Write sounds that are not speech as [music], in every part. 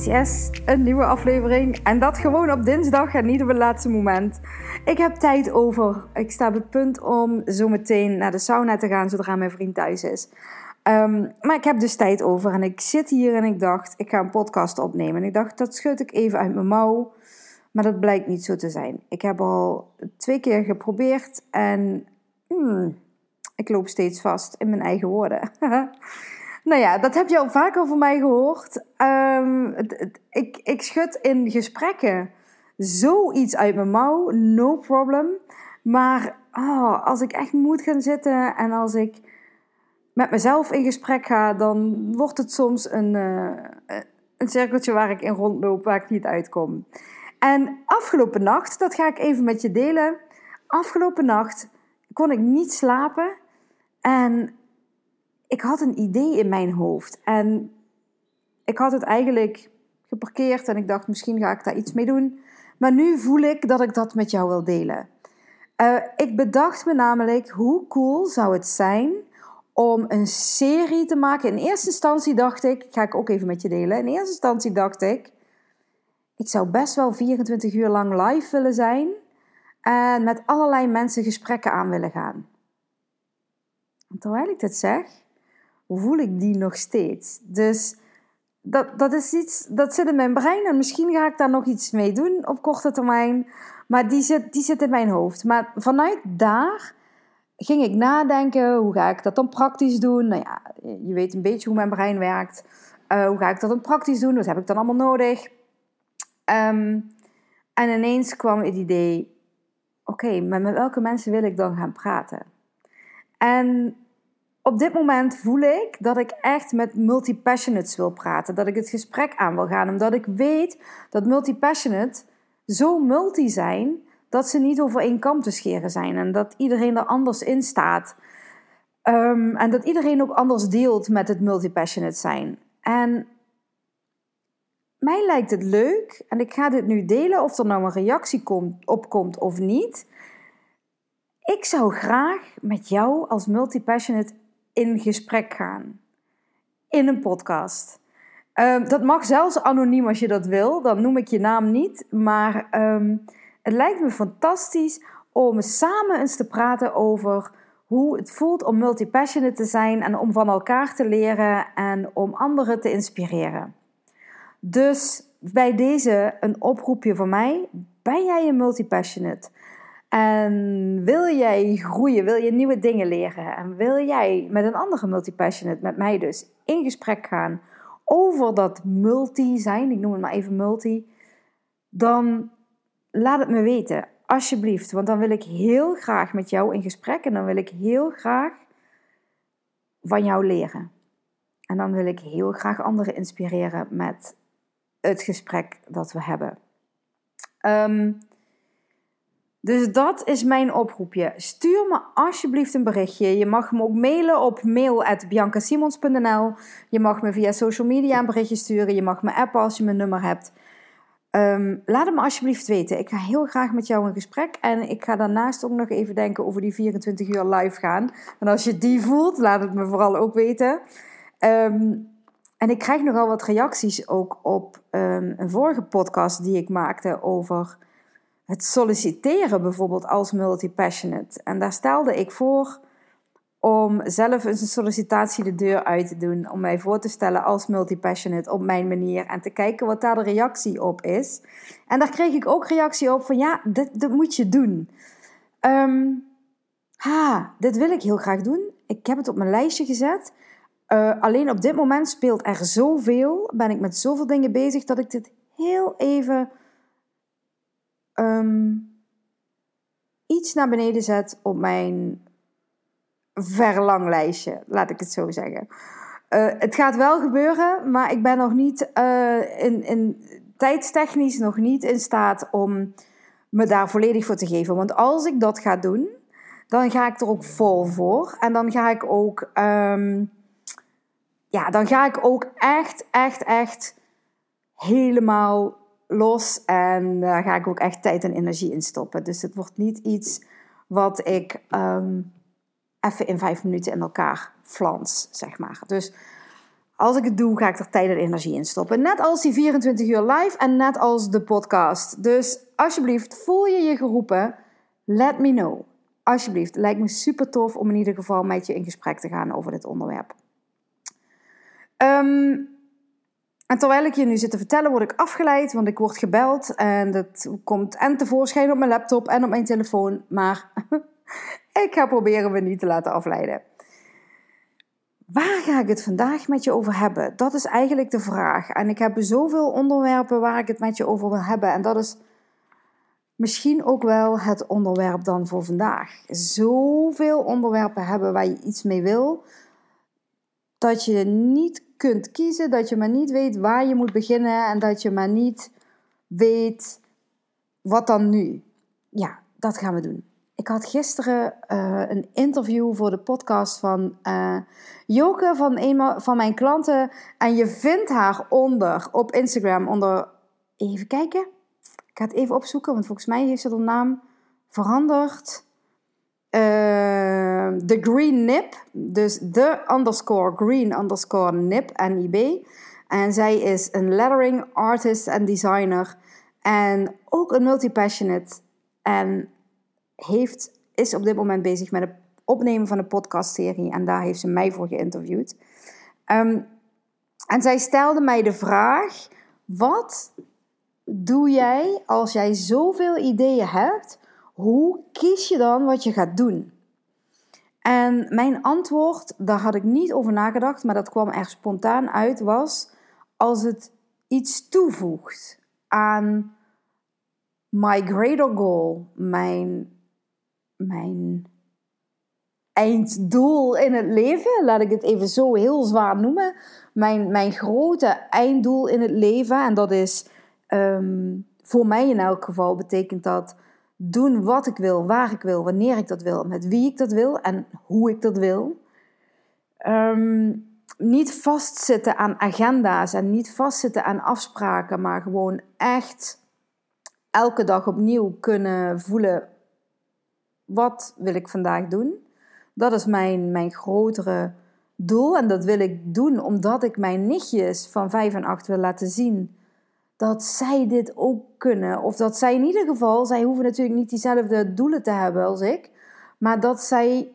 Yes, een nieuwe aflevering. En dat gewoon op dinsdag en niet op het laatste moment. Ik heb tijd over. Ik sta op het punt om zo meteen naar de sauna te gaan zodra mijn vriend thuis is. Ehm, maar ik heb dus tijd over en ik zit hier en ik dacht, ik ga een podcast opnemen. En ik dacht, dat schud ik even uit mijn mouw. Maar dat blijkt niet zo te zijn. Ik heb al twee keer geprobeerd en hmm, ik loop steeds vast in mijn eigen woorden. [laughs] Nou ja, dat heb je al vaker van mij gehoord. Um, ik, ik schud in gesprekken zoiets uit mijn mouw, no problem. Maar oh, als ik echt moet gaan zitten en als ik met mezelf in gesprek ga, dan wordt het soms een, uh, een cirkeltje waar ik in rondloop, waar ik niet uitkom. En afgelopen nacht, dat ga ik even met je delen. Afgelopen nacht kon ik niet slapen. En ik had een idee in mijn hoofd. En ik had het eigenlijk geparkeerd en ik dacht, misschien ga ik daar iets mee doen. Maar nu voel ik dat ik dat met jou wil delen. Uh, ik bedacht me namelijk, hoe cool zou het zijn om een serie te maken. In eerste instantie dacht ik, ga ik ook even met je delen. In eerste instantie dacht ik, ik zou best wel 24 uur lang live willen zijn en met allerlei mensen gesprekken aan willen gaan. En terwijl ik dit zeg, voel ik die nog steeds. Dus dat, dat is iets, dat zit in mijn brein en misschien ga ik daar nog iets mee doen op korte termijn. Maar die zit, die zit in mijn hoofd. Maar vanuit daar ging ik nadenken, hoe ga ik dat dan praktisch doen? Nou ja, je weet een beetje hoe mijn brein werkt. Uh, hoe ga ik dat dan praktisch doen? Wat heb ik dan allemaal nodig? Ehm, en ineens kwam het idee, oké, maar met welke mensen wil ik dan gaan praten? En op dit moment voel ik dat ik echt met multipassionates wil praten. Dat ik het gesprek aan wil gaan. Omdat ik weet dat multipassionate zo multi zijn dat ze niet over één kam te scheren zijn. En dat iedereen er anders in staat. Um, en dat iedereen ook anders deelt met het multipassionate zijn. En mij lijkt het leuk, en ik ga dit nu delen of er nou een reactie komt, op komt of niet. Ik zou graag met jou als multipassionate in gesprek gaan. In een podcast. Ehm, dat mag zelfs anoniem als je dat wil. Dan noem ik je naam niet. Maar ehm, het lijkt me fantastisch om samen eens te praten over hoe het voelt om multipassionate te zijn en om van elkaar te leren en om anderen te inspireren. Dus bij deze een oproepje van mij. Ben jij een multipassionate? En wil jij groeien, wil je nieuwe dingen leren en wil jij met een andere multipassionate, met mij dus, in gesprek gaan over dat multi zijn, ik noem het maar even multi, dan laat het me weten, alsjeblieft. Want dan wil ik heel graag met jou in gesprek en dan wil ik heel graag van jou leren. En dan wil ik heel graag anderen inspireren met het gesprek dat we hebben. Um, dus dat is mijn oproepje. Stuur me alsjeblieft een berichtje. Je mag me ook mailen op mail.biancasimons.nl. Je mag me via social media een berichtje sturen. Je mag me appen als je mijn nummer hebt. Ehm, laat het me alsjeblieft weten. Ik ga heel graag met jou in gesprek. En ik ga daarnaast ook nog even denken over die 24 uur live gaan. En als je die voelt, laat het me vooral ook weten. Ehm, en ik krijg nogal wat reacties ook op um, een vorige podcast die ik maakte over het solliciteren bijvoorbeeld als multipassionate. En daar stelde ik voor om zelf eens een sollicitatie de deur uit te doen. Om mij voor te stellen als multipassionate op mijn manier. En te kijken wat daar de reactie op is. En daar kreeg ik ook reactie op van ja, dit, dit moet je doen. Um, ha, dit wil ik heel graag doen. Ik heb het op mijn lijstje gezet. Uh, alleen op dit moment speelt er zoveel. Ben ik met zoveel dingen bezig dat ik dit heel even um, iets naar beneden zet op mijn verlanglijstje, laat ik het zo zeggen. Uh, het gaat wel gebeuren, maar ik ben nog niet uh, in, in tijdstechnisch nog niet in staat om me daar volledig voor te geven. Want als ik dat ga doen, dan ga ik er ook vol voor. En dan ga ik ook, ehm, ja, dan ga ik ook echt, echt, echt helemaal los. En daar ga ik ook echt tijd en energie in stoppen. Dus het wordt niet iets wat ik ehm, even in vijf minuten in elkaar flans, zeg maar. Dus als ik het doe, ga ik er tijd en energie in stoppen. Net als die 24 uur live en net als de podcast. Dus alsjeblieft, voel je je geroepen? Let me know. Alsjeblieft, lijkt me super tof om in ieder geval met je in gesprek te gaan over dit onderwerp. Ehm, en terwijl ik je nu zit te vertellen, word ik afgeleid, want ik word gebeld. En dat komt en tevoorschijn op mijn laptop en op mijn telefoon. Maar [laughs] ik ga proberen me niet te laten afleiden. Waar ga ik het vandaag met je over hebben? Dat is eigenlijk de vraag. En ik heb zoveel onderwerpen waar ik het met je over wil hebben. En dat is misschien ook wel het onderwerp dan voor vandaag. Zoveel onderwerpen hebben waar je iets mee wil, dat je niet kunt kiezen, dat je maar niet weet waar je moet beginnen en dat je maar niet weet wat dan nu. Ja, dat gaan we doen. Ik had gisteren uh, een interview voor de podcast van uh, Joke van een van mijn klanten. En je vindt haar onder op Instagram onder. Even kijken. Ik ga het even opzoeken, want volgens mij heeft ze haar naam veranderd. Uh, de Green Nip. Dus de underscore green underscore nip, N-I-B. En zij is een lettering artist en designer. En ook een multi-passionate. En heeft, is op dit moment bezig met het opnemen van een podcastserie. En daar heeft ze mij voor geïnterviewd. Ehm, en zij stelde mij de vraag: wat doe jij als jij zoveel ideeën hebt? Hoe kies je dan wat je gaat doen? En mijn antwoord, daar had ik niet over nagedacht, maar dat kwam er spontaan uit, was als het iets toevoegt aan my greater goal, mijn mijn einddoel in het leven, laat ik het even zo heel zwaar noemen. Mijn, mijn grote einddoel in het leven, en dat is ehm, voor mij in elk geval, betekent dat doen wat ik wil, waar ik wil, wanneer ik dat wil, met wie ik dat wil en hoe ik dat wil. Ehm, niet vastzitten aan agenda's en niet vastzitten aan afspraken, maar gewoon echt elke dag opnieuw kunnen voelen wat wil ik vandaag doen? Dat is mijn, mijn grotere doel. En dat wil ik doen omdat ik mijn nichtjes van 5 en 8 wil laten zien dat zij dit ook kunnen. Of dat zij in ieder geval, zij hoeven natuurlijk niet diezelfde doelen te hebben als ik, maar dat zij,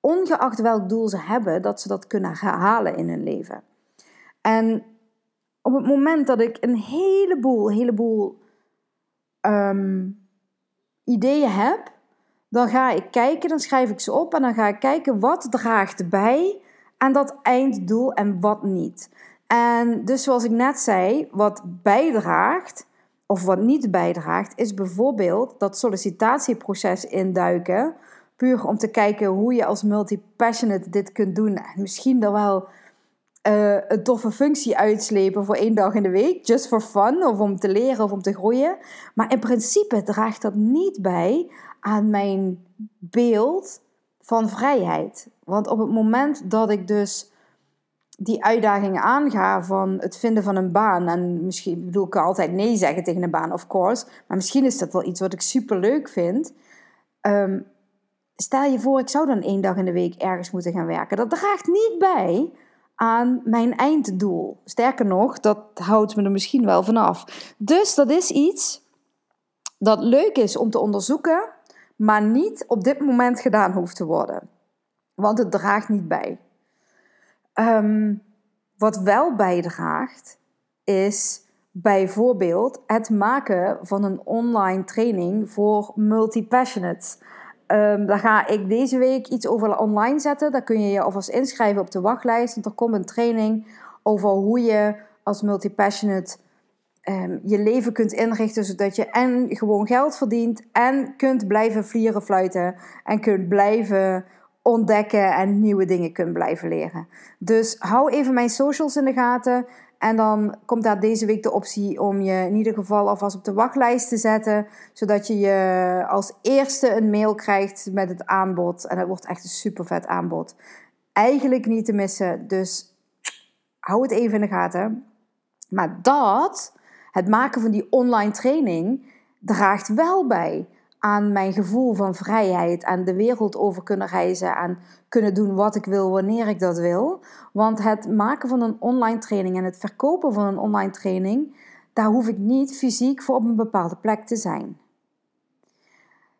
ongeacht welk doel ze hebben, dat ze dat kunnen halen in hun leven. En op het moment dat ik een heleboel, heleboel um, ideeën heb, dan ga ik kijken, dan schrijf ik ze op en dan ga ik kijken wat draagt bij aan dat einddoel en wat niet. En dus zoals ik net zei, wat bijdraagt of wat niet bijdraagt, is bijvoorbeeld dat sollicitatieproces induiken. Puur om te kijken hoe je als multi-passionate dit kunt doen. En misschien er wel uh, een toffe functie uitslepen voor één dag in de week. Just for fun, of om te leren of om te groeien. Maar in principe draagt dat niet bij aan mijn beeld van vrijheid. Want op het moment dat ik dus die uitdagingen aanga van het vinden van een baan, en misschien bedoel ik altijd nee zeggen tegen een baan, of course, maar misschien is dat wel iets wat ik super leuk vind. Um, stel je voor, ik zou dan één dag in de week ergens moeten gaan werken. Dat draagt niet bij aan mijn einddoel. Sterker nog, dat houdt me er misschien wel vanaf. Dus dat is iets dat leuk is om te onderzoeken, maar niet op dit moment gedaan hoeft te worden. Want het draagt niet bij. Ehm, wat wel bijdraagt, is bijvoorbeeld het maken van een online training voor multi-passionates. Um, daar ga ik deze week iets over online zetten. Daar kun je je alvast inschrijven op de wachtlijst. Want er komt een training over hoe je als multi-passionate Ehm, je leven kunt inrichten zodat je en gewoon geld verdient en kunt blijven vlieren, fluiten en kunt blijven ontdekken en nieuwe dingen kunt blijven leren. Dus hou even mijn socials in de gaten En dan komt daar deze week de optie om je in ieder geval alvast op de wachtlijst te zetten. Zodat je, je als eerste een mail krijgt met het aanbod. En dat wordt echt een super vet aanbod. Eigenlijk niet te missen. Dus hou het even in de gaten. Maar dat, het maken van die online training, draagt wel bij aan mijn gevoel van vrijheid, aan de wereld over kunnen reizen, aan kunnen doen wat ik wil, wanneer ik dat wil. Want het maken van een online training en het verkopen van een online training, daar hoef ik niet fysiek voor op een bepaalde plek te zijn.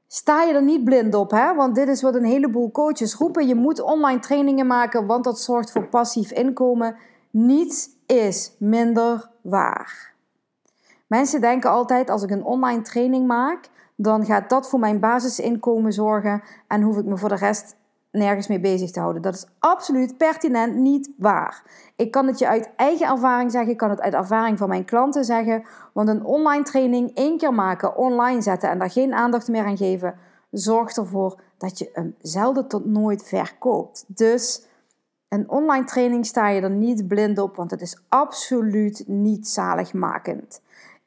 Sta je er niet blind op, hè? want dit is wat een heleboel coaches roepen. Je moet online trainingen maken, want dat zorgt voor passief inkomen. Niets is minder waar. Mensen denken altijd: als ik een online training maak, dan gaat dat voor mijn basisinkomen zorgen en hoef ik me voor de rest nergens mee bezig te houden. Dat is absoluut pertinent niet waar. Ik kan het je uit eigen ervaring zeggen, ik kan het uit ervaring van mijn klanten zeggen, want een online training één keer maken, online zetten en daar geen aandacht meer aan geven, zorgt ervoor dat je hem zelden tot nooit verkoopt. Dus een online training sta je er niet blind op, want het is absoluut niet zaligmakend.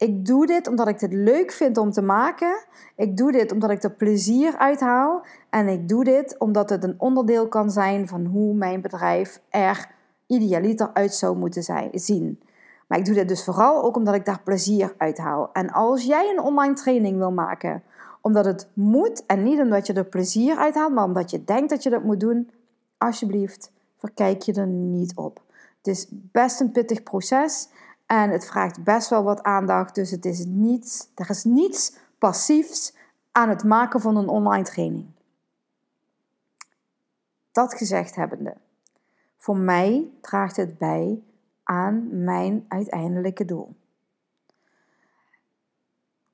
Ik doe dit omdat ik het leuk vind om te maken. Ik doe dit omdat ik er plezier uit haal. En ik doe dit omdat het een onderdeel kan zijn van hoe mijn bedrijf er idealiter uit zou moeten zijn, zien. Maar ik doe dit dus vooral ook omdat ik daar plezier uit haal. En als jij een online training wil maken, omdat het moet en niet omdat je er plezier uit haalt, maar omdat je denkt dat je dat moet doen, alsjeblieft, verkijk je er niet op. Het is best een pittig proces. En het vraagt best wel wat aandacht. Dus het is niets, er is niets passiefs aan het maken van een online training. Dat gezegd hebbende, voor mij draagt het bij aan mijn uiteindelijke doel.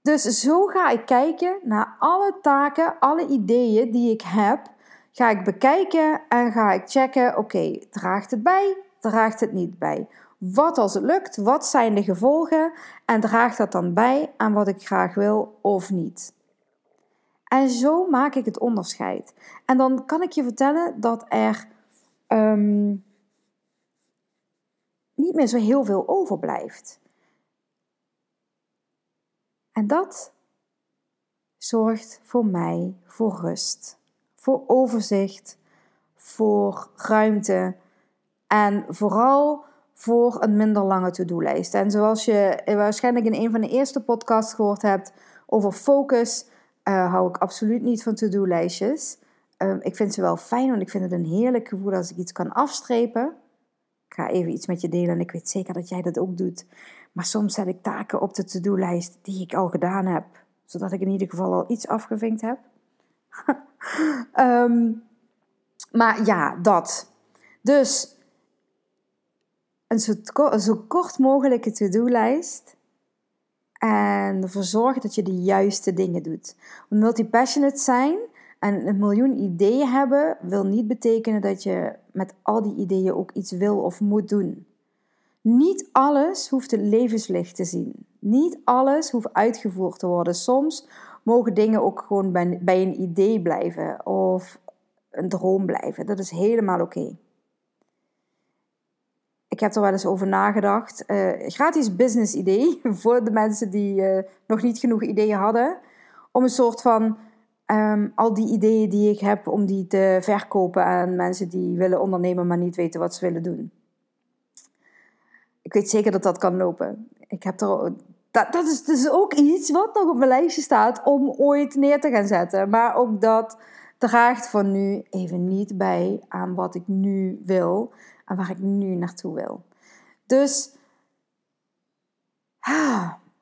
Dus zo ga ik kijken naar alle taken, alle ideeën die ik heb. Ga ik bekijken en ga ik checken: oké, draagt het bij? Draagt het niet bij? Wat als het lukt? Wat zijn de gevolgen? En draagt dat dan bij aan wat ik graag wil of niet? En zo maak ik het onderscheid. En dan kan ik je vertellen dat er um, niet meer zo heel veel overblijft. En dat zorgt voor mij voor rust, voor overzicht, voor ruimte en vooral voor een minder lange to-do-lijst. En zoals je waarschijnlijk in een van de eerste podcasts gehoord hebt over focus, uh, hou ik absoluut niet van to-do-lijstjes. Ehm, ik vind ze wel fijn, want ik vind het een heerlijk gevoel als ik iets kan afstrepen. Ik ga even iets met je delen en ik weet zeker dat jij dat ook doet. Maar soms zet ik taken op de to-do-lijst die ik al gedaan heb, zodat ik in ieder geval al iets afgevinkt heb. um, [laughs] maar ja, dat. Dus een zo, kort mogelijke to-do-lijst. En ervoor zorgen dat je de juiste dingen doet. Multi-passionate zijn en een miljoen ideeën hebben, wil niet betekenen dat je met al die ideeën ook iets wil of moet doen. Niet alles hoeft het levenslicht te zien. Niet alles hoeft uitgevoerd te worden. Soms mogen dingen ook gewoon bij een idee blijven of een droom blijven. Dat is helemaal oké ik heb er wel eens over nagedacht. Uh, gratis business idee [laughs] voor de mensen die uh, nog niet genoeg ideeën hadden. Om een soort van um, al die ideeën die ik heb, om die te verkopen aan mensen die willen ondernemen, maar niet weten wat ze willen doen. Ik weet zeker dat dat kan lopen. Ik heb er, dat, dat is dus ook iets wat nog op mijn lijstje staat om ooit neer te gaan zetten. Maar ook dat draagt van nu even niet bij aan wat ik nu wil waar ik nu naartoe wil. Dus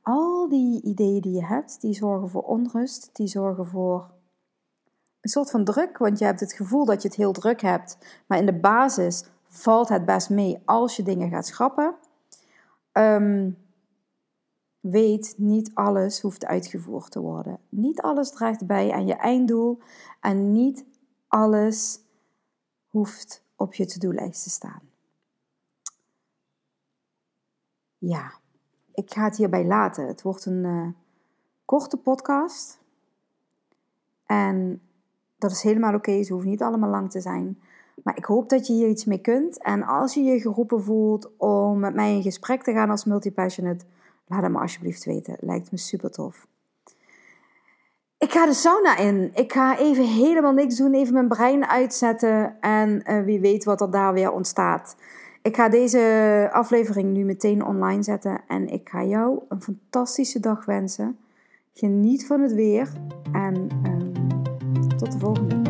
al die ideeën die je hebt, die zorgen voor onrust, die zorgen voor een soort van druk, want je hebt het gevoel dat je het heel druk hebt, maar in de basis valt het best mee als je dingen gaat schrappen. Ehm, weet, niet alles hoeft uitgevoerd te worden. Niet alles draagt bij aan je einddoel en niet alles hoeft op je to-do-lijst te staan. Ja, ik ga het hierbij laten. Het wordt een uh, korte podcast. En dat is helemaal oké, ze hoeven niet allemaal lang te zijn. Maar ik hoop dat je hier iets mee kunt. En als je je geroepen voelt om met mij in gesprek te gaan als multipassionate, laat het me alsjeblieft weten. Lijkt me super tof. Ga de sauna in. Ik ga even helemaal niks doen, even mijn brein uitzetten en uh, wie weet wat er daar weer ontstaat. Ik ga deze aflevering nu meteen online zetten en ik ga jou een fantastische dag wensen. Geniet van het weer en uh, tot de volgende.